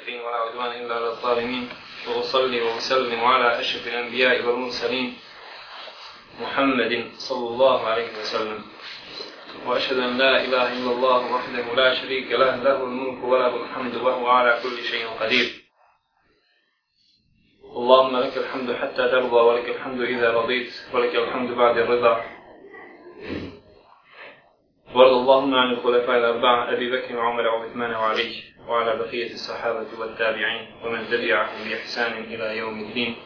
المتقين ولا عدوان إلا على الظالمين وأصلي وأسلم على أشرف الأنبياء والمرسلين محمد صلى الله عليه وسلم. وأشهد أن لا إله إلا الله وحده لا شريك له له الملك وله الحمد وهو على كل شيء قدير. اللهم لك الحمد حتى ترضى ولك الحمد إذا رضيت ولك الحمد بعد الرضا. وارض اللهم عن الخلفاء الأربعة أبي بكر وعمر وعثمان وعلي. وعلى بقية الصحابة والتابعين ومن تبعهم بإحسان إلى يوم الدين.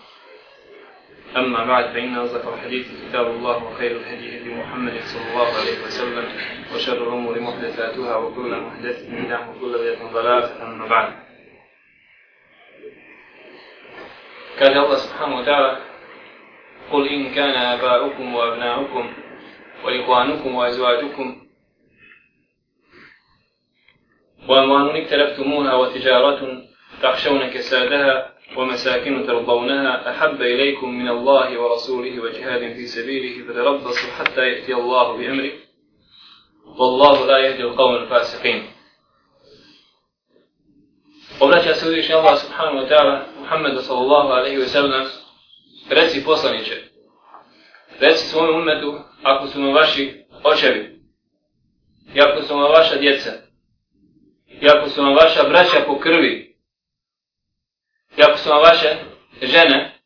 أما بعد فإن أصدق الحديث كتاب الله وخير الهدي هدي محمد صلى الله عليه وسلم وشر الأمور محدثاتها وكل محدثة بدعة وكل بدعة ضلالة. أما بعد قال الله سبحانه وتعالى قل إن كان آباؤكم وأبناؤكم وإخوانكم وأزواجكم وأموال اكتلفتموها وتجارة تخشون كسادها ومساكن ترضونها أحب إليكم من الله ورسوله وجهاد في سبيله فتربصوا حتى يأتي الله بأمره. والله لا يهدي القوم الفاسقين. Obraća se uvijek Allah subhanahu wa ta'ala Muhammedu sallallahu alaihi wa sallam reci poslaniće reci svome umetu ako su vaši očevi i ako su vaša djeca i ako su vam vaša braća po krvi i ako su vam vaše žene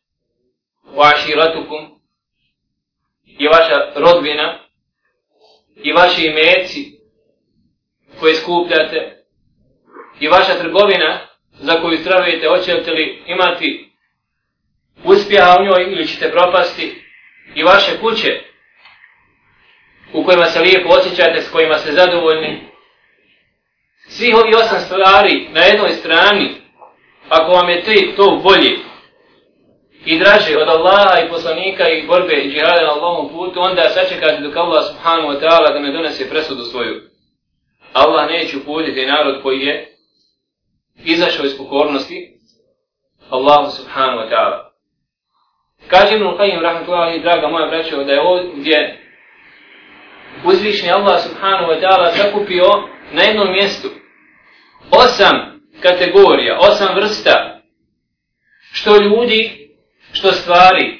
u aširatukum i vaša rodbina i vaši imeci koje skupljate i vaša trgovina za koju stravujete, hoćete li imati uspjeha u njoj ili ćete propasti i vaše kuće u kojima se lijepo osjećate, s kojima ste zadovoljni. Svih ovih osam stvari na jednoj strani, ako vam je te, to bolje i draže od Allaha i poslanika i borbe i džihada na Allahom putu, onda sačekate dok Allah subhanahu wa ta'ala da ne donese presudu svoju. Allah neće uputiti narod koji je izašao iz pokornosti Allahu subhanahu wa ta'ala. Kaže Ibn Qayyim rahmatullahi draga moja braćo da je ovdje uzvišni Allah subhanahu wa ta'ala sakupio na jednom mjestu osam kategorija, osam vrsta što ljudi, što stvari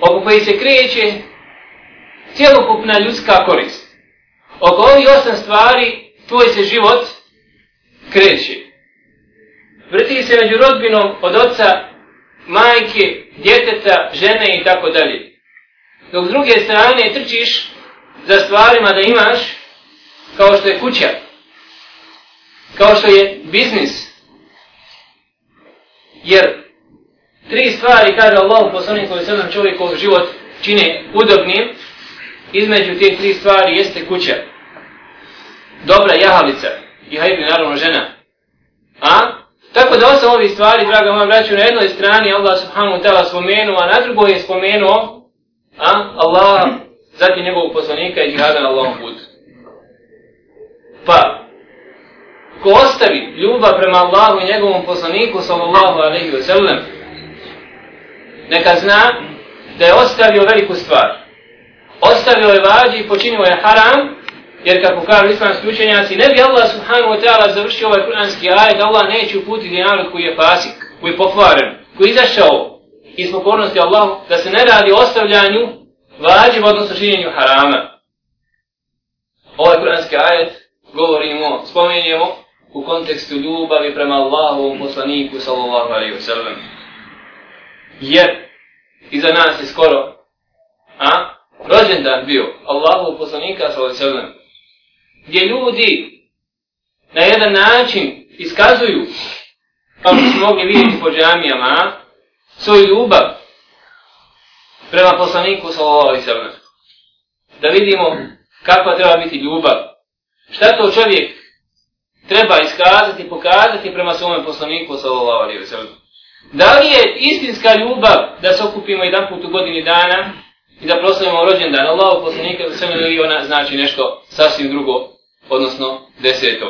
oko koji se kreće cijelokupna ljudska korist. Oko ovih osam stvari tvoj se život kreće. Vrti se među rodbinom od oca, majke, djeteta, žene i tako dalje. Dok s druge strane trčiš za stvarima da imaš kao što je kuća, kao što je biznis. Jer tri stvari, kaže Allah poslanik koji se nam čovjekov život čine udobnim, između tih tri stvari jeste kuća. Dobra jahalica, i hajbi naravno žena. A? Tako da osam ovih stvari, draga moja braću, na jednoj strani Allah subhanahu wa ta'ala spomenuo, a na drugoj je spomenuo a? Allah, zatim njegovog poslanika i džihada na Allahom putu. Pa, ko ostavi ljubav prema Allahu i njegovom poslaniku, sallallahu alaihi wa sallam, neka zna da je ostavio veliku stvar. Ostavio je vađi i počinio je haram, Jer kako kažu islamski učenjaci, ne bi Allah subhanahu wa ta'ala završio ovaj kuranski ajet, Allah neće uputiti narod koji je fasik, koji je pokvaren, koji je izašao iz pokornosti Allahu, da se ne radi o ostavljanju vađiva, odnosno činjenju harama. Ovaj kuranski ajet govorimo, spomenjemo u kontekstu ljubavi prema Allahu, poslaniku, sallallahu alaihi wa sallam. Jer iza nas je skoro, a, rođendan bio Allahu poslanika, sallallahu alaihi wa sallam gdje ljudi na jedan način iskazuju, kao što smo mogli vidjeti po džamijama, svoju ljubav prema poslaniku sallallahu alaihi sallam. Da vidimo kakva treba biti ljubav. Šta to čovjek treba iskazati, pokazati prema svome poslaniku sallallahu alaihi sallam. Da li je istinska ljubav da se okupimo jedan put u godini dana i da proslavimo rođendan Allahu poslanika sallallahu alaihi ona znači nešto sasvim drugo, odnosno deseto.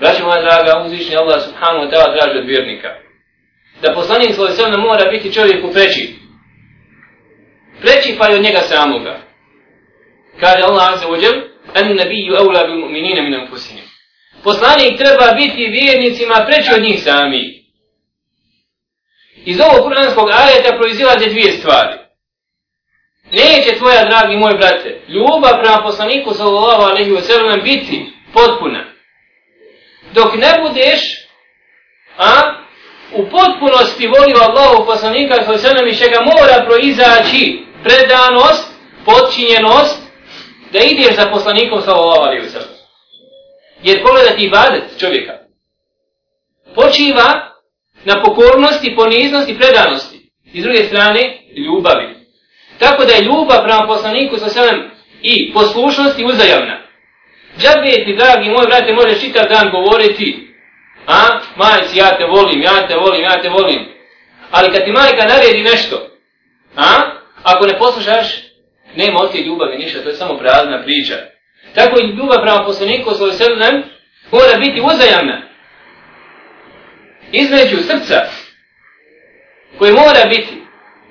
Braćo moja draga, uzvišnji Allah subhanahu wa ta'ala traži od vjernika. Da poslanik sallallahu alaihi mora biti čovjek u preći. Preći pa i od njega samoga. Kaže Allah azza wa an nebiju eula bil mu'minina min anfusihim. poslanik treba biti vjernicima preći od njih sami. Iz ovog kuranskog ajeta proizilaze dvije stvari. Neće tvoja, dragi moj brate, ljubav prema poslaniku sallallahu alaihi wa sallam biti potpuna. Dok ne budeš a, u potpunosti volio Allahu poslanika sallallahu alaihi wa sallam i čega mora proizaći predanost, podčinjenost, da ideš za poslanikom sallallahu alaihi wa sallam. Jer pogledati ibadet čovjeka počiva na pokornosti, poniznosti i predanosti. I s druge strane, ljubavi. Tako da je ljubav prema poslaniku sa selem i poslušnosti uzajamna. Džabe ti, dragi moj brate, možeš čitav dan govoriti, a, majci, ja te volim, ja te volim, ja te volim. Ali kad ti majka naredi nešto, a, ako ne poslušaš, nema od te ljubavi ništa, to je samo prazna priča. Tako i ljubav prema poslaniku sa selem mora biti uzajamna. Između srca, koje mora biti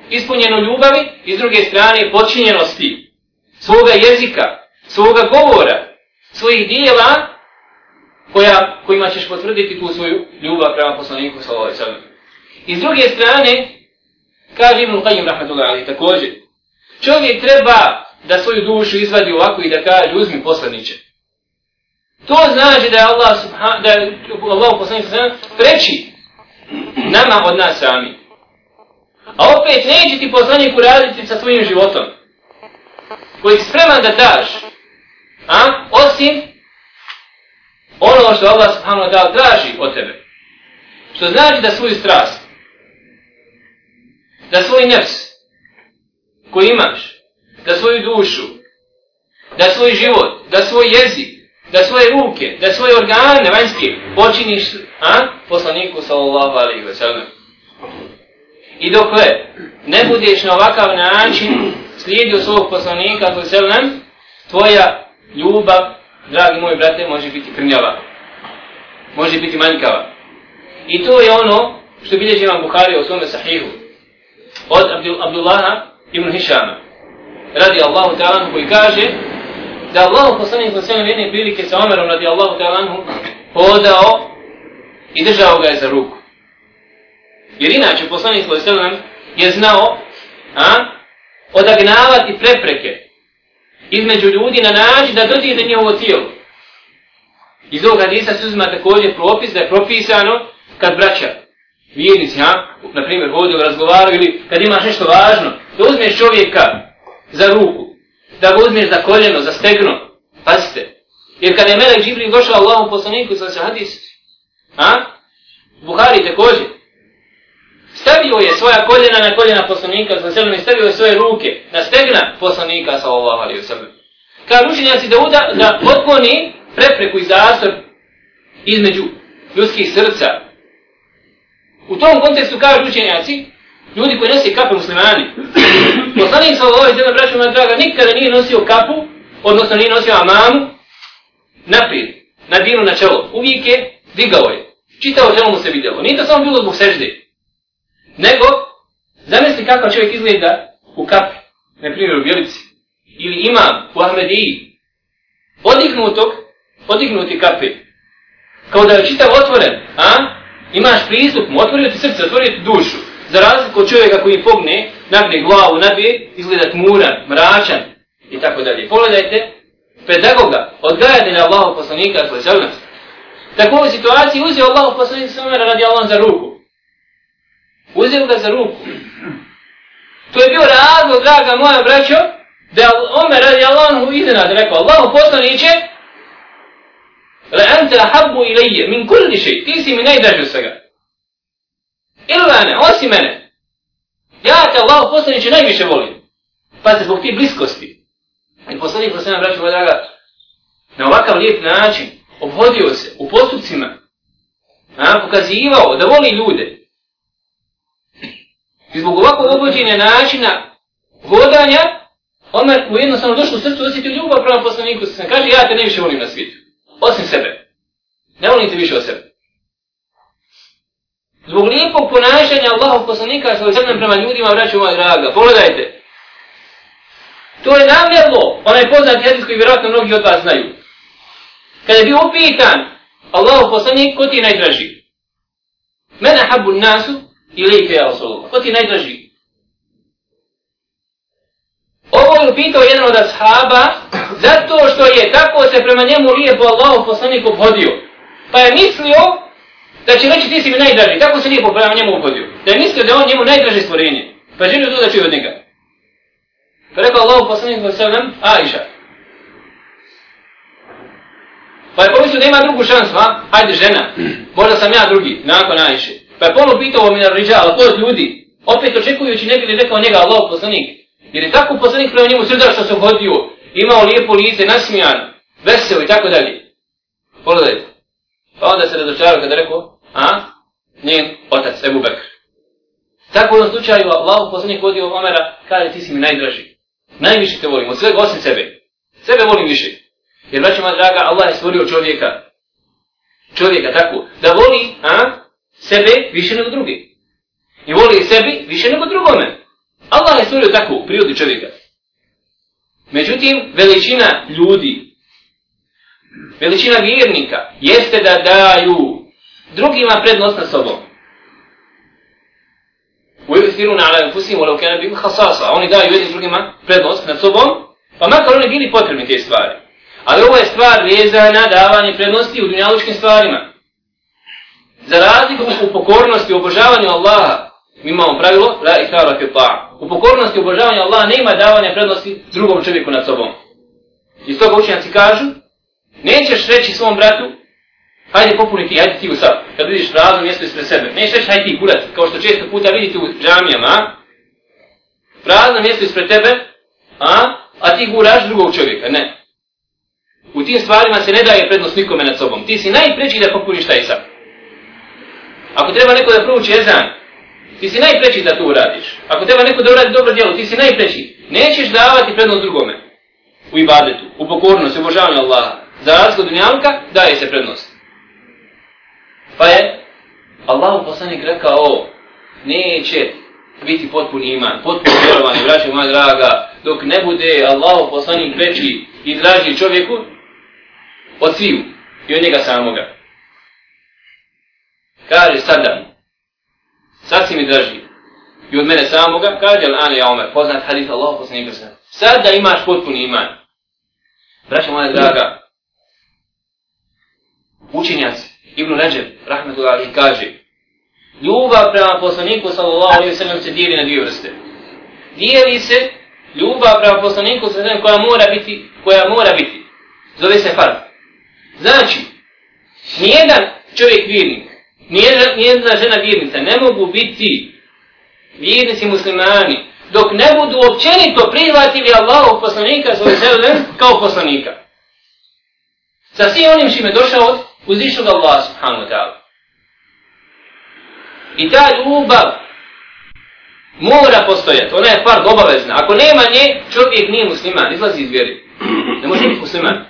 ispunjeno ljubavi i s druge strane počinjenosti svoga jezika, svoga govora, svojih dijela koja, kojima ćeš potvrditi tu svoju ljubav prema poslaniku sallallahu alejhi ve sellem. I s druge strane kaže Ibn Qayyim rahmetullahi također čovjek treba da svoju dušu izvadi ovako i da kaže uzmi poslanice. To znači da je Allah subhanahu da je Allah poslanik preči nama od nas sami. A opet neće ti poslanik raditi sa svojim životom. Koji si spreman da daš. A? Osim ono što Allah subhanahu wa ta'ala traži od tebe. Što znači da svoju strast, da svoj nefs koji imaš, da svoju dušu, da svoj život, da svoj jezik, da svoje ruke, da svoje organe vanjske počiniš a? poslaniku sallallahu alaihi wa sallam. I dokle ne budeš na ovakav način slijedio svog poslanika, alaihi se nam, tvoja ljubav, dragi moji brate, može biti krnjava. Može biti manjkava. I to je ono što bilježi vam Buhari u svome sahihu. Od Abdul, Abdullaha ibn Hišama. Radi Allahu ta'ala koji kaže da Allah poslanik sa sveme jedne prilike sa Omerom radi Allahu ta'ala hodao i držao ga je za ruku. Jer inače poslanik sallallahu je znao a, odagnavati prepreke između ljudi na način da dođe da njegovo tijelo. Iz ovog hadisa se uzima također propis da je propisano kad braća vjernici, ha, na primjer, hodili, razgovaraju ili kad imaš nešto važno, da uzmeš čovjeka za ruku, da ga uzmeš za koljeno, za stegno, pazite. Jer kada je Melek Džibril došao Allahom poslaniku sa hadis, ha? Buhari također, stavio je svoja koljena na koljena poslanika sa sebem i stavio je svoje ruke na stegna poslanika sa Allahom ali u sebem. Učenjaci da, uda, da otkloni prepreku i zastor između ljudskih srca. U tom kontekstu kao učenjaci, ljudi koji nosi kape muslimani, poslanik sa i sebem, braću moja draga, nikada nije nosio kapu, odnosno nije nosio amamu, naprijed, na dinu na čelo. Uvijek je digao je. Čitao čelo mu se vidjelo. Nije to samo bilo zbog sežde. Nego, zamisli kako čovjek izgleda u kapi, na primjer u Bjelici, ili ima u Ahmediji, odignutog, odignuti kape, kao da je čitav otvoren, a? Imaš pristup, otvorio ti srce, otvorio ti dušu, za razliku od čovjeka koji pogne, nagne glavu, nabije, izgleda tmuran, mračan, i tako dalje. Pogledajte, pedagoga, odgajatelja Allahu poslanika, Tako u situaciji uzio Allahog poslanika, radi Allah za ruku. Uzeo ga za ruku. To je bio razlog, draga moja braćo, da Omer radi Allahu iznenad rekao, Allahu poslaniće, la anta habbu ilaje min kulli še, ti si mi najdraži od svega. Illa ne, osim mene. Ja te Allah poslaniće najviše volim. Pa se zbog ti bliskosti. I poslanik poslanik braću moja draga, na ovakav lijep način, obhodio se u postupcima, a, pokazivao da voli ljude, I zbog ovakvog obhođenja načina hodanja, Omer mu jednostavno došlo u srcu osjetio ljubav prema poslaniku. Kaže, ja te najviše volim na svijetu. Osim sebe. Ne volite više od sebe. Zbog lijepog ponašanja Allahov poslanika sa ovim prema ljudima, vraću moja draga, pogledajte. To je namjerno, onaj poznat jezik koji vjerojatno mnogi od vas znaju. Kada je bio upitan Allahu poslanik, ko ti je najdraži? Mene habu nasu ili ike ja Rasulullah. Ko ti je najdraži? Ovo je pitao jedan od ashaba zato što je tako se prema njemu lijepo Allah poslanik obhodio. Pa je mislio da će reći ti si mi najdraži. Tako se lijepo prema njemu obhodio. Da je mislio da je on njemu najdraži stvorenje. Pa želio to da čuje od njega. Pa rekao Allah poslanik sallam, Aisha. Pa je pomislio da ima drugu šansu, a? Hajde žena, možda sam ja drugi, nakon Aisha. Pa je ponovno pitao mi na riđala, od ljudi, opet očekujući ne bi li rekao njega Allah poslanik. Jer je tako poslanik prema njemu srda što se hodio, imao lijepo lice, nasmijan, veseo i tako dalje. Pogledajte. Pa onda se razočarao kada rekao, a? Njen otac, Ebu Bekr. Tako u ovom slučaju, Allah poslanik vodio Omera, kaže ti si mi najdraži. Najviše te volim, od svega osim sebe. Sebe volim više. Jer, braćima draga, Allah je stvorio čovjeka. Čovjeka tako. Da voli a, sebe više nego drugi. I voli sebi više nego drugome. Allah je stvorio tako u prirodi čovjeka. Međutim, veličina ljudi, veličina vjernika, jeste da daju drugima prednost na sobom. U evistiru na alaju fusim, u leukene bi hasasa. Oni daju jednim drugima prednost nad sobom, pa makar oni bili potrebni te stvari. Ali ovo je stvar vezana davanje prednosti u dunjalučkim stvarima. Za razliku u pokornosti, u obožavanju Allaha, mi imamo pravilo, la ikrara fi ta'a. U pokornosti obožavanja Allaha nema davanja prednosti drugom čovjeku nad sobom. I stoga učenjaci kažu, nećeš reći svom bratu, hajde popuni ti, hajde ti u sad, kad vidiš prazno mjesto ispred sebe. Nećeš reći, hajde ti kurac, kao što često puta vidite u džamijama, prazno mjesto ispred tebe, a, a ti guraš drugog čovjeka, ne. U tim stvarima se ne daje prednost nikome nad sobom. Ti si najpreći da popuniš taj sad. Ako treba neko da prouči ezan, ti si najpreći da to uradiš. Ako treba neko da uradi dobro djelo, ti si najpreći. Nećeš davati prednost drugome. U ibadetu, u pokornosti, u obožavanju Allaha. Za razliku dunjavka, daje se prednost. Pa je Allah poslanik rekao, neće biti potpun iman, potpun vjerovanje, braće moja draga, dok ne bude Allah poslanik preći i draži čovjeku od sviju i od njega samoga. Kaže sada, sad si mi draži. I od mene samoga, kaže Al-Ani Omer, poznat hadith Allah poslanika sa. Sad da imaš potpuni iman. Braćo moja draga, učenjac Ibn Ređeb, rahmetullahi, kaže, ljubav prema poslaniku sallallahu alaihi sallam se dijeli na dvije vrste. Dijeli se ljubav prema poslaniku sallallahu koja mora biti, koja mora biti. Zove se fard. Znači, nijedan čovjek vjernik, nijedna, nijedna žena vjernica ne mogu biti vjernici muslimani dok ne budu općenito prihvatili Allahov poslanika kao poslanika. Sa svim onim šime došao od uzvišnog Allaha subhanahu wa ta'ala. I ta ljubav mora postojati, ona je fard obavezna. Ako nema nje, čovjek nije musliman, izlazi iz vjeri. Ne može biti musliman.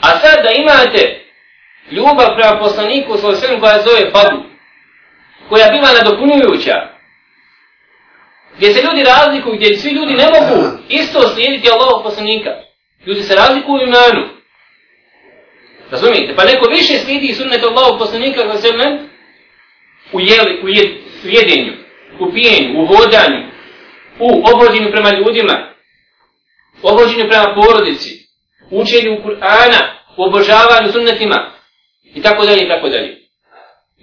A sad da imate ljubav prema poslaniku svoj svem koja zove fadl, koja biva nadopunjujuća, gdje se ljudi razlikuju, gdje svi ljudi ne mogu isto slijediti Allahog poslanika. Ljudi se razlikuju u imanu. Razumijete? Pa neko više slijedi sunnet Allahog poslanika svoj svem u, jeli, u, jed, u jedenju, u pijenju, u vodanju, u obhođenju prema ljudima, u obhođenju prema porodici, učenju Kur'ana, u obožavanju sunnetima, I tako dalje, i tako dalje.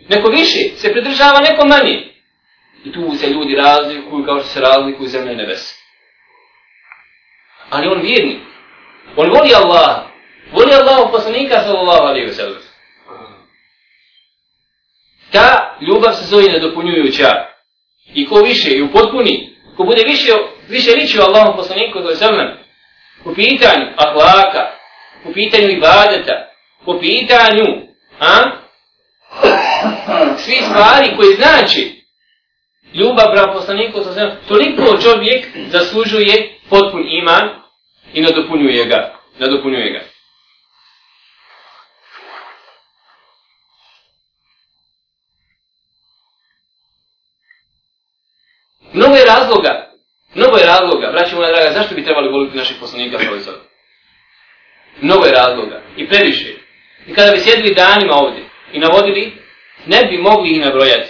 Neko više se pridržava, neko manje. I tu se ljudi razlikuju kao što se razlikuju zemlje i nebese. Ali on vjerni. On voli Allah. Voli Allah poslanika sallallahu alaihi wa sallam. Ta ljubav se zove nedopunjujuća. I ko više i upotpuni, ko bude više, više ličio Allahom poslaniku sallallahu alaihi wa sallam, u pitanju ahlaka, u pitanju ibadeta, po pitanju A? Svi stvari koji znači ljubav prema poslaniku sa svema, toliko čovjek zaslužuje potpun iman i nadopunjuje ga. Nadopunjuje ga. Mnogo je razloga, mnogo je razloga, braći moja draga, zašto bi trebali voliti naših poslanika sa Mnogo je razloga i previše. I kada bi sjedili danima ovdje i navodili, ne bi mogli ih nabrojati.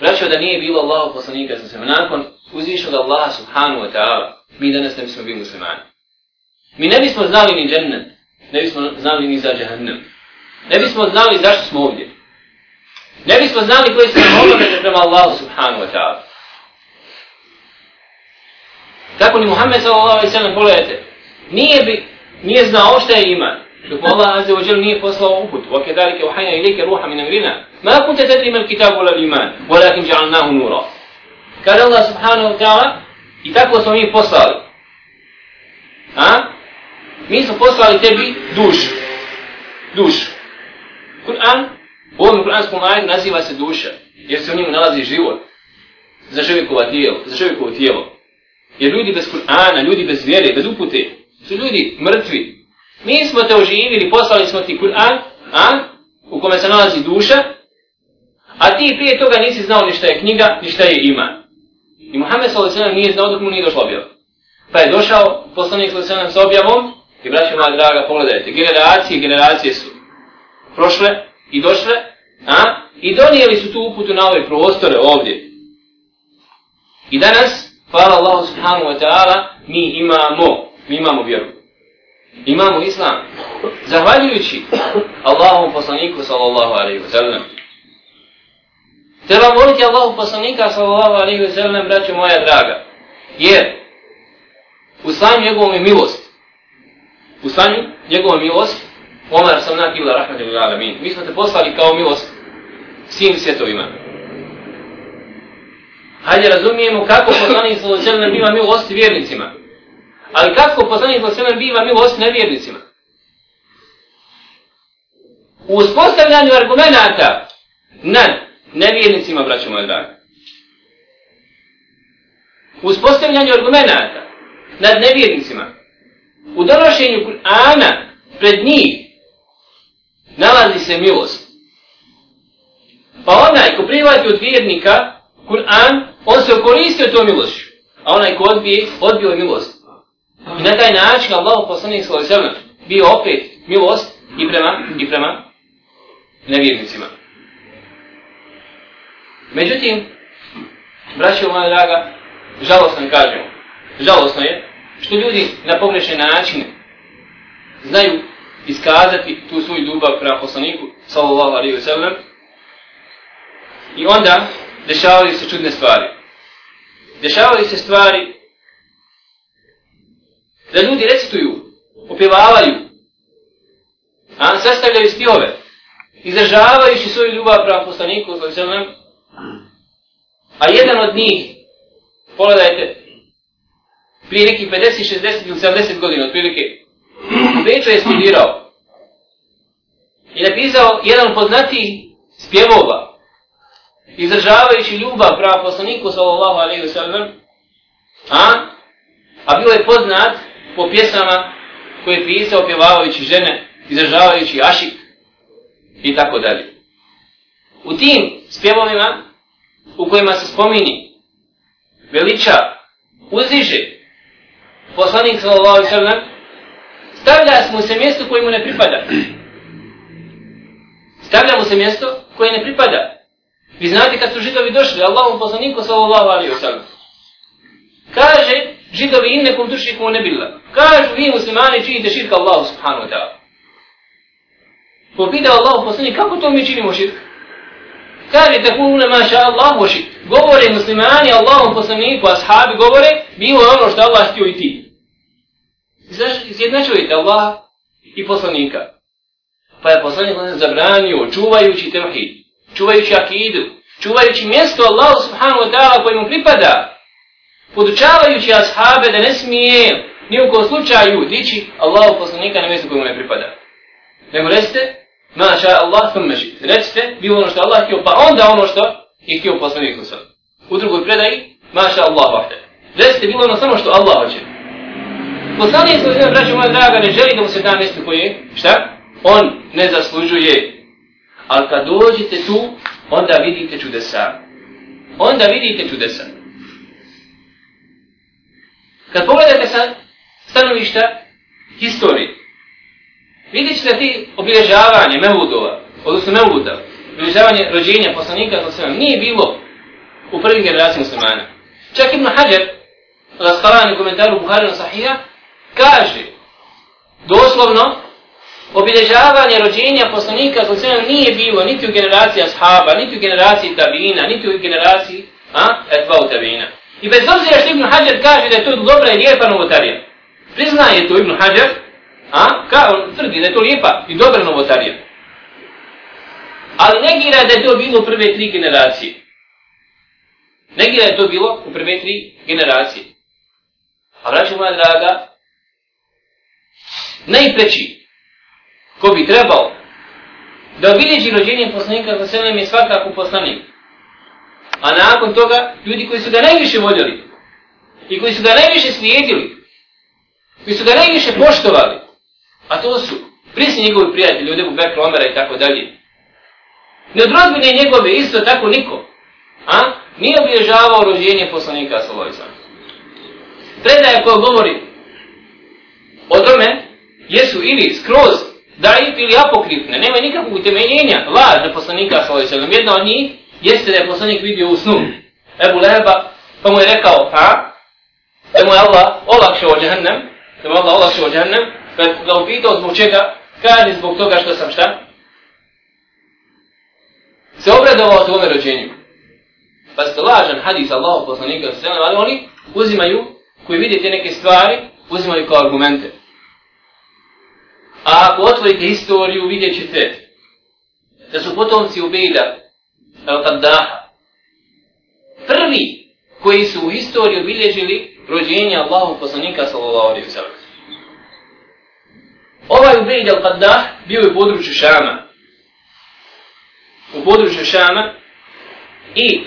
Vraćao da nije bilo Allahu poslanika sa svema. Nakon uzvišnog Allaha subhanahu wa ta'ala, mi danas ne bismo bili muslimani. Mi ne bismo znali ni džennet, ne bismo znali ni za džahannam. Ne bismo znali zašto smo ovdje. Ne bismo znali koji su nam obaveze prema Allahu subhanahu wa ta'ala. Kako ni Muhammed sallallahu alaihi sallam, pogledajte, nije, bi, nije znao šta je iman. Dok mu Allah azze wa jel nije poslao uput. Wa kedalike uhajna ilike ruha min amrina. Ma kunte tedri mal kitabu ala iman. Walakin ja'alnahu nura. Kada Allah subhanahu wa ta'ala, i tako smo mi poslali. A? Mi smo poslali tebi dušu. Dušu. Kur'an, u ovom kur'anskom ajetu naziva se duša. Jer se u njemu nalazi život. Za čovjekova tijelo. Za čovjekovo tijelo. Jer ljudi bez Kur'ana, ljudi bez vjere, bez upute, su ljudi mrtvi. Mi smo te oživili, poslali smo ti Kur'an, a, u kome se nalazi duša, a ti prije toga nisi znao ni šta je knjiga, ni šta je iman. I Muhammed s.a.v. nije znao dok mu nije došlo objav. Pa je došao poslanik s.a.v. s objavom, i braćo moja draga, pogledajte, generacije, generacije su prošle i došle, a, i donijeli su tu uputu na ove prostore ovdje. I danas, hvala Allahu subhanahu wa ta'ala, mi imamo, mi imamo vjeru. Imamo islam. Zahvaljujući Allahom poslaniku sallallahu alaihi wa sallam. Treba moliti Allahu poslanika sallallahu alaihi wa sallam, braćo moja draga. Jer, u stanju njegovom je milost. U stanju njegovom milost, Omar sam nakila rahmatullahi alamin. Mi smo te poslali kao milost svim svjetovima. Hajde razumijemo kako poslanik sallallahu alaihi wa sallam ima milost vjernicima. Ali kako poslanik sa alejhi biva milost nevjernicima? U uspostavljanju argumenata nad nevjernicima, braćo moje dragi. U uspostavljanju argumenata nad nevjernicima. U donošenju Kur'ana pred njih nalazi se milost. Pa onaj ko prihvati od vjernika Kur'an, on se okoristio to milošću. A onaj ko odbije, odbio je milost. I na taj način Allah poslanik svoj sebe bio opet milost i prema, i prema nevjernicima. Međutim, braćo moja draga, žalostno kažemo, žalostno je što ljudi na pogrešne načine znaju iskazati tu svoju ljubav prema poslaniku, sallallahu alaihi wa sallam, i onda dešavaju se čudne stvari. Dešavaju se stvari da ljudi recituju, opjevavaju, a sastavljaju stihove, izražavajući svoju ljubav prema poslaniku, sallallahu a jedan od njih, pogledajte, prije nekih 50, 60 ili 70 godina, otprilike, u Beču je studirao i napisao jedan poznati spjevova, izražavajući ljubav prema poslaniku sallallahu alaihi wa sallam, a? a bio je poznat po pjesama koje je pisao pjevavajući žene, izražavajući ašik i tako dalje. U tim spjevovima u kojima se spomini veliča, uziže poslanik sallallahu alaihi sallam, stavlja mu se mjesto koje mu ne pripada. Stavlja mu se mjesto koje ne pripada. Vi znate kad su židovi došli, Allahom poslaniku sallallahu alaihi sallam. Kaže, židovi innekum tušrikum ne bila. Kažu vi muslimani činite širka Allahu subhanahu wa ta'ala. Popida Allahu poslanik, kako to mi činimo širk? Kaže, tako une maša Allah wa širk. Govore muslimani, Allahu poslaniku, ashabi govore, bilo je ono što Allah htio i ti izjednačujete Allah i poslanika. Pa je poslanik zabranio, čuvajući temhid, čuvajući akidu, čuvajući mjesto Allahu subhanahu wa ta'ala kojemu pripada, podučavajući ashabe da ne smije ni u kom slučaju dići Allahu poslanika na mjesto kojemu ne pripada. Nego recite, maša Allah thummešit. Recite, bilo ono što Allah htio, pa onda ono što je htio poslanik u U drugoj predaji, maša Allah vahde. Recite, bilo ono samo što Allah hoće. Poslanik svoj zemlje, braću moja draga, ne želi da mu se da mjesto koje, šta? On ne zaslužuje. Ali kad dođete tu, onda vidite čudesa. Onda vidite čudesa. Kad pogledate sa stanovišta historije, vidjet ćete ti obilježavanje Mevudova, odnosno Mevuda, obilježavanje rođenja poslanika, nije bilo u prvim generaciji muslimana. Čak Ibn Hajar, Laskalani komentaru Buharina Sahija, kaže, doslovno, obilježavanje rođenja poslanika sallallahu nije bilo niti u generaciji ashaba, niti u generaciji tabina, niti u generaciji a, etva u tabina. I bez obzira što Ibn Hajar kaže da je to dobra i lijepa novotarija. Priznaje to Ibn Hajar, a, ka, on tvrdi da je to lijepa i dobra novotarija. Ali negira da je to bilo u prve tri generacije. Negira da je to bilo u prve tri generacije. A vraću moja draga, najpreći ko bi trebao da obilježi rođenje poslanika za selem je svakako poslanik. A nakon toga, ljudi koji su ga najviše voljeli i koji su ga najviše slijedili, koji su ga najviše poštovali, a to su prisni njegovi prijatelji, ljudi u Bekra, Omera i tako dalje. Ne odrodbine njegove isto tako niko. A? Nije obilježavao rođenje poslanika Salojza. Predaje koja govori o tome jesu ili skroz daif ili apokrifne, nema nikakvog utemeljenja, laž na poslanika s.a.v. Jedna od njih jeste da je poslanik vidio u snu Ebu Leheba, pa mu je rekao, a? Da mu je Allah olakšao džahnem, da mu je Allah olakšao džahnem, kad pa ga upitao zbog čega, kaže zbog toga što sam šta? Se obradovao svome rođenju. Pa ste lažan hadis Allahu poslanika s.a.v. ali oni uzimaju, koji vidite neke stvari, uzimaju kao argumente. A ako otvorite historiju, vidjet ćete da su potomci Ubejda, Al-Qaddaha, prvi koji su u historiji obilježili rođenje Allahu poslanika sallallahu alaihi wa Ovaj Ubejd Al-Qaddah bio je u području Šama. U području Šama i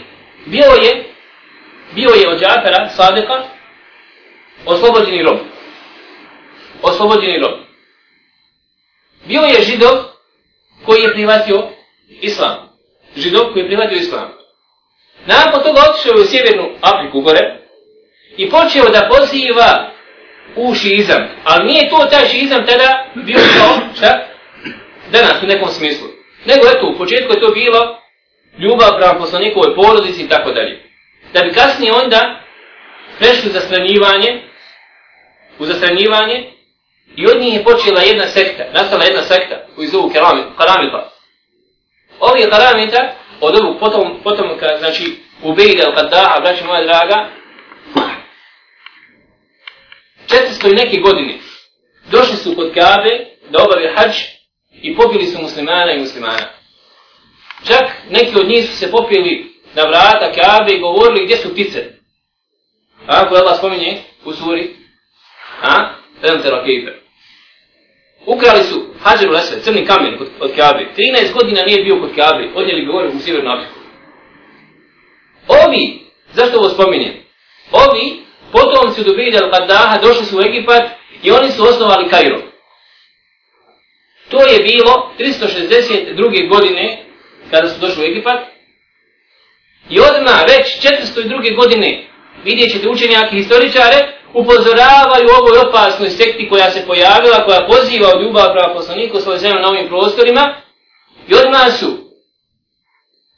bio je bio je od Džafera, Sadeka, oslobođeni rob. Oslobođeni rob bio je židov koji je prihvatio islam. Židov koji je prihvatio islam. Nakon toga otišao je u sjevernu Afriku gore i počeo da poziva u šiizam. Ali nije to taj šiizam tada bio kao, šta? Danas u nekom smislu. Nego eto, u početku je to bilo ljubav prema poslanikovoj porodici i tako dalje. Da bi kasnije onda prešli za stranjivanje, u zastranjivanje, I od njih je počela jedna sekta, nastala jedna sekta koju zovu Karamita. Ovi Karamita, od ovog potom, potomka, znači Ubejda al kaddaha, braći moja draga, 400 i neke godine došli su kod Kabe da obavi hađ i popili su muslimana i muslimana. Čak neki od njih su se popili na vrata Kabe i govorili gdje su ptice. A, koje Allah spominje u suri, a, Tadam te. Ukrali su Hadžeru Lesve, crni kamen kod, od Kabe. 13 godina nije bio kod Kabe, odnijeli govore u Sjevernu Afriku. Ovi, zašto ovo spominjem? Ovi, potomci od Ubejda al-Qaddaha došli su u Egipat i oni su osnovali Kairo. To je bilo 362. godine kada su došli u Egipat. I odmah već 402. godine vidjet ćete učenjaki historičare upozoravaju ovoj opasnoj sekti koja se pojavila, koja poziva u ljubav prava poslaniku svoje na ovim prostorima i odmah su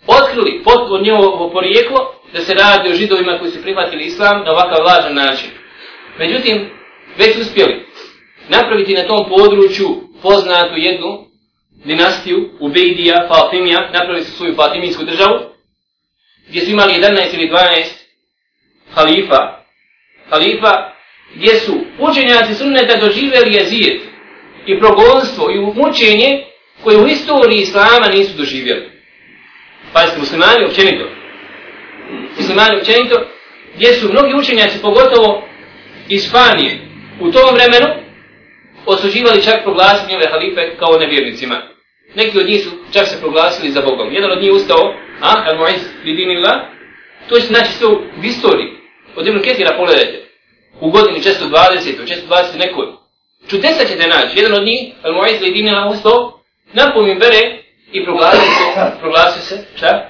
otkrili potpuno njevo porijeklo da se radi o židovima koji su prihvatili islam na ovakav lažan način. Međutim, već uspjeli napraviti na tom području poznatu jednu dinastiju, Ubejdija, Fatimija, napravili su svoju Fatimijsku državu, gdje su imali 11 ili 12 halifa, halifa, gdje su učenjaci sunneta doživjeli jezijet i progonstvo i mučenje koje u historiji islama nisu doživjeli. Pa muslimani općenito. Muslimani općenito, gdje su mnogi učenjaci, pogotovo iz Španije, u tom vremenu osuđivali čak proglasiti ove halife kao nevjernicima. Neki od njih su čak se proglasili za Bogom. Jedan od njih ustao, ah, a, al-Mu'iz, bidinillah, to je znači sve u historiji. Od Ibn Kesira pogledajte. U godini 420. 420 nekoj. Čudesa ćete naći. Jedan od njih, al Mu'iz li ustao, usto, napomim bere i proglasio se, proglasio se, šta?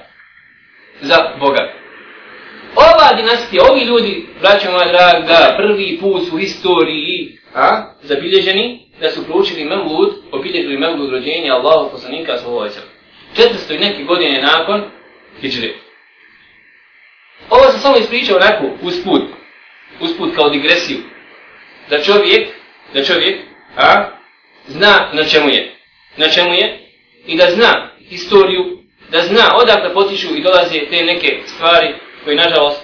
Za Boga. Ova dinastija, ovi ljudi, braćo moja draga, prvi put u historiji, a, zabilježeni, da su proučili Mevlud, obilježili Mevlud rođenja Allahu poslanika sallallahu alejhi ve sellem. 400 i neke godine nakon Hidžre. Ovo sam samo ispričao onako usput, usput kao digresiju, da čovjek, da čovjek, a, zna na čemu je, na čemu je, i da zna historiju, da zna odakle potiču i dolaze te neke stvari koje, nažalost,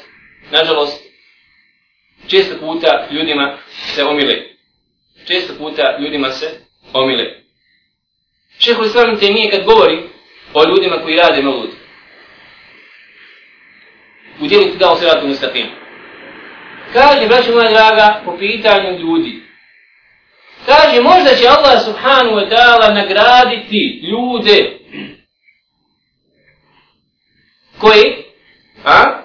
nažalost, često puta ljudima se omile. Često puta ljudima se omile. Šeho Islam te nije kad govori o ljudima koji rade malud. U ti dao se mustaqim. Kaže, braću moja draga, po pitanju ljudi. Kaže, možda će Allah subhanu wa ta'ala nagraditi ljude koji a,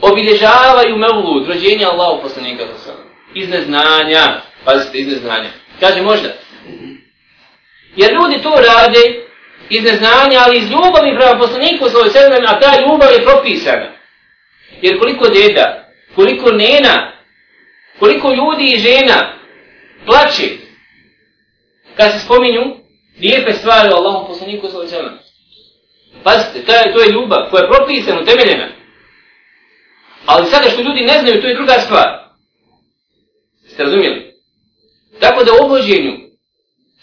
obilježavaju mevlud, rođenja Allahu poslanika sa sada. Iz neznanja, pazite, iz neznanja. Kaže možda. Jer ljudi to rade iz neznanja, ali iz ljubavi prema poslaniku sa sedem, a ta ljubav je propisana. Jer koliko djeda, koliko nena, koliko ljudi i žena plaće kad se spominju lijepe stvari o Allahom poslaniku svoj sedem. Pazite, to je, to je ljubav koja je propisana, utemeljena. Ali sada što ljudi ne znaju, to je druga stvar. Ste razumijeli? Tako da u obođenju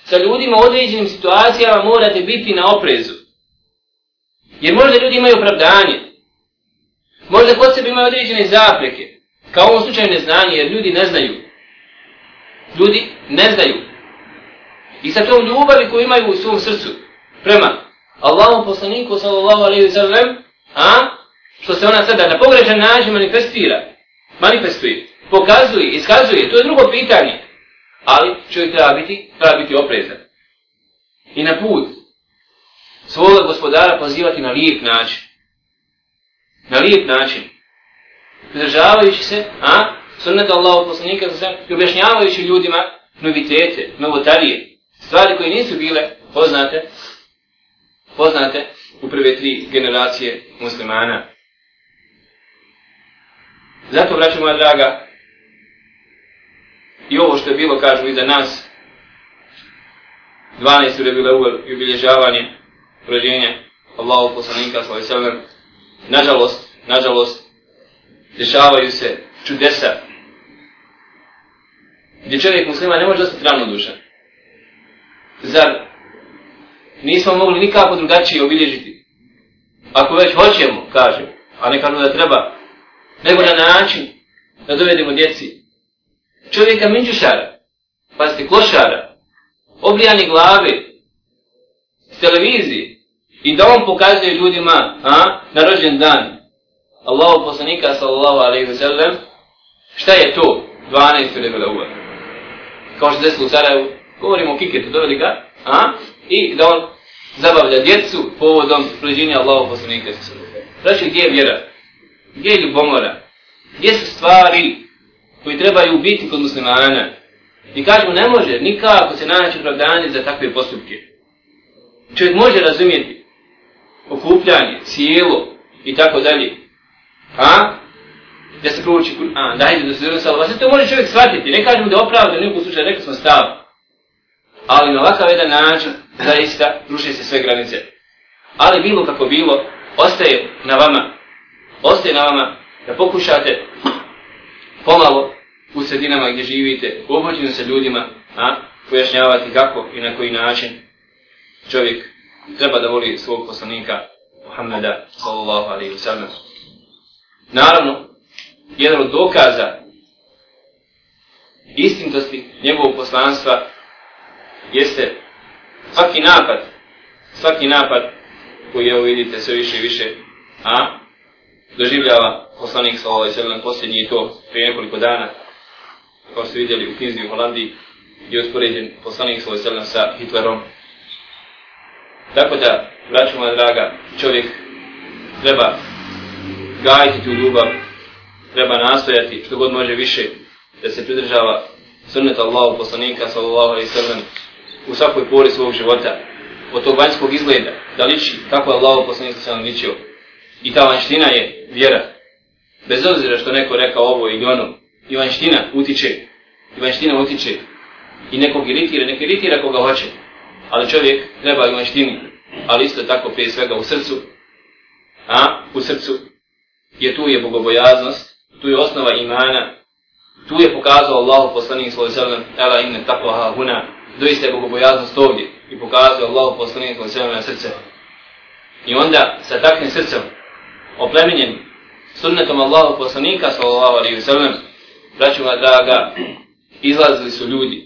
sa ljudima u određenim situacijama morate biti na oprezu. Jer možda ljudi imaju opravdanje. Možda kod sebe imaju određene zapreke. Kao u ovom slučaju neznanje, jer ljudi ne znaju. Ljudi ne znaju. I sa tom ljubavi koju imaju u svom srcu prema Allahom poslaniku sallallahu alaihi wa sallam, a što se ona sada na pogrešan način manifestira, manifestuje, pokazuje, iskazuje, to je drugo pitanje. Ali čovjek treba biti, treba biti oprezan. I na put svoga gospodara pozivati na lijep način. Na lijep način. Pridržavajući se, a, sunnata Allahog poslanika za sve, i objašnjavajući ljudima novitete, novotarije, stvari koje nisu bile poznate, poznate u prve tri generacije muslimana. Zato, braću moja draga, i ovo što je bilo, kažu, iza nas, 12. je bilo ubilježavanje rođenja Allahog poslanika, svoj sallam, nažalost, nažalost, dešavaju se čudesa, gdje čovjek muslima ne može ostati ravnodušan. Zar nismo mogli nikako drugačije obilježiti? Ako već hoćemo, kažem, a ne kažu da treba, nego na način da dovedemo djeci čovjeka minđušara, pazite, klošara, obrijani glave, s televizije, i da on pokazuje ljudima a, na rođen dan Allahu poslanika sallallahu alaihi wa sallam, šta je to 12. rebele uva? Kao što desilo u Sarajevu, govorimo o kiketu, doveli ga, a, i da on zabavlja djecu povodom rođenja Allahu poslanika sallallahu alaihi wa sallam. Znači, gdje je vjera? Gdje je ljubomora? Gdje su stvari koji trebaju biti kod muslimana? I kažemo, ne može nikako se naći opravdanje za takve postupke. Čovjek može razumjeti okupljanje, cijelo i tako dalje. A? Da se prouči Kur'an, da ide do se zrna. Sve to može čovjek shvatiti. Ne kažemo da je ne u slučaju rekli smo stav. Ali na ovakav jedan način, zaista, ruši se sve granice. Ali bilo kako bilo, ostaje na vama ostaje na vama da pokušate pomalo u sredinama gdje živite, upođenu sa ljudima, a pojašnjavati kako i na koji način čovjek treba da voli svog poslanika Muhammeda sallallahu alaihi wa sallam. Naravno, jedan od dokaza istintosti njegovog poslanstva jeste svaki napad, svaki napad koji evo vidite sve više i više, a doživljava poslanik sallallahu alejhi ve sredom posljednji to prije nekoliko dana, kao ste vidjeli u knjizi u Holandiji, je uspoređen poslanik sa ovaj sredom sa Hitlerom. Tako da, braću moja draga, čovjek treba gajiti tu ljubav, treba nastojati što god može više da se pridržava sunneta Allahu poslanika sallallahu alaihi sallam u svakoj pori svog života od tog vanjskog izgleda da liči kako je Allahu poslanik sallallahu alaihi sallam ličio I ta vanština je vjera. Bez obzira što neko rekao ovo ili ono, i vanština utiče, i vanština utiče i nekog iritira, nek iritira koga hoće. Ali čovjek treba i maštini, ali isto tako prije svega u srcu, a u srcu je tu je bogobojaznost, tu je osnova imana, tu je pokazao Allahu poslanik svoj sallam, ela inne takvaha huna, doista je bogobojaznost ovdje i pokazao Allahu poslanik svoj sallam na srce. I onda sa takvim srcem, oplemenjen sunnetom Allahu poslanika sallallahu alaihi wa sallam, braću moja draga, izlazili su ljudi,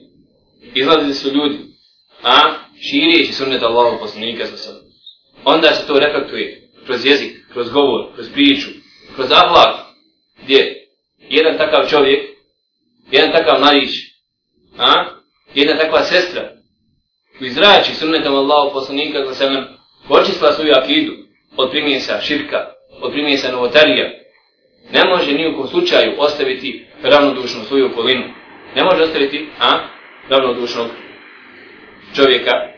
izlazili su ljudi, a? Širijeći sunnet Allahu poslanika sa sada. Onda se to reflektuje kroz jezik, kroz govor, kroz priču, kroz ahlak, gdje jedan takav čovjek, jedan takav mladić, a, jedna takva sestra, koji zrači sunnetom Allahu poslanika za sada, počistila svoju akidu od primjesa širka, od primjesa novotarija, ne može ni u kom slučaju ostaviti ravnodušnu svoju okolinu. Ne može ostaviti a, ravnodušnog čovjeka,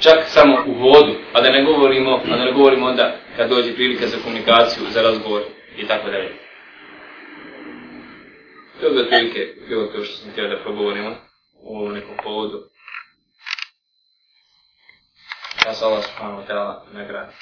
čak samo u vodu, a da ne govorimo, a da ne govorimo onda kad dođe prilika za komunikaciju, za razgovor i tako dalje. To je otprilike bilo to što sam htio da progovorimo u ovom nekom povodu. Ja sam Allah subhanahu wa ta'ala nagradi.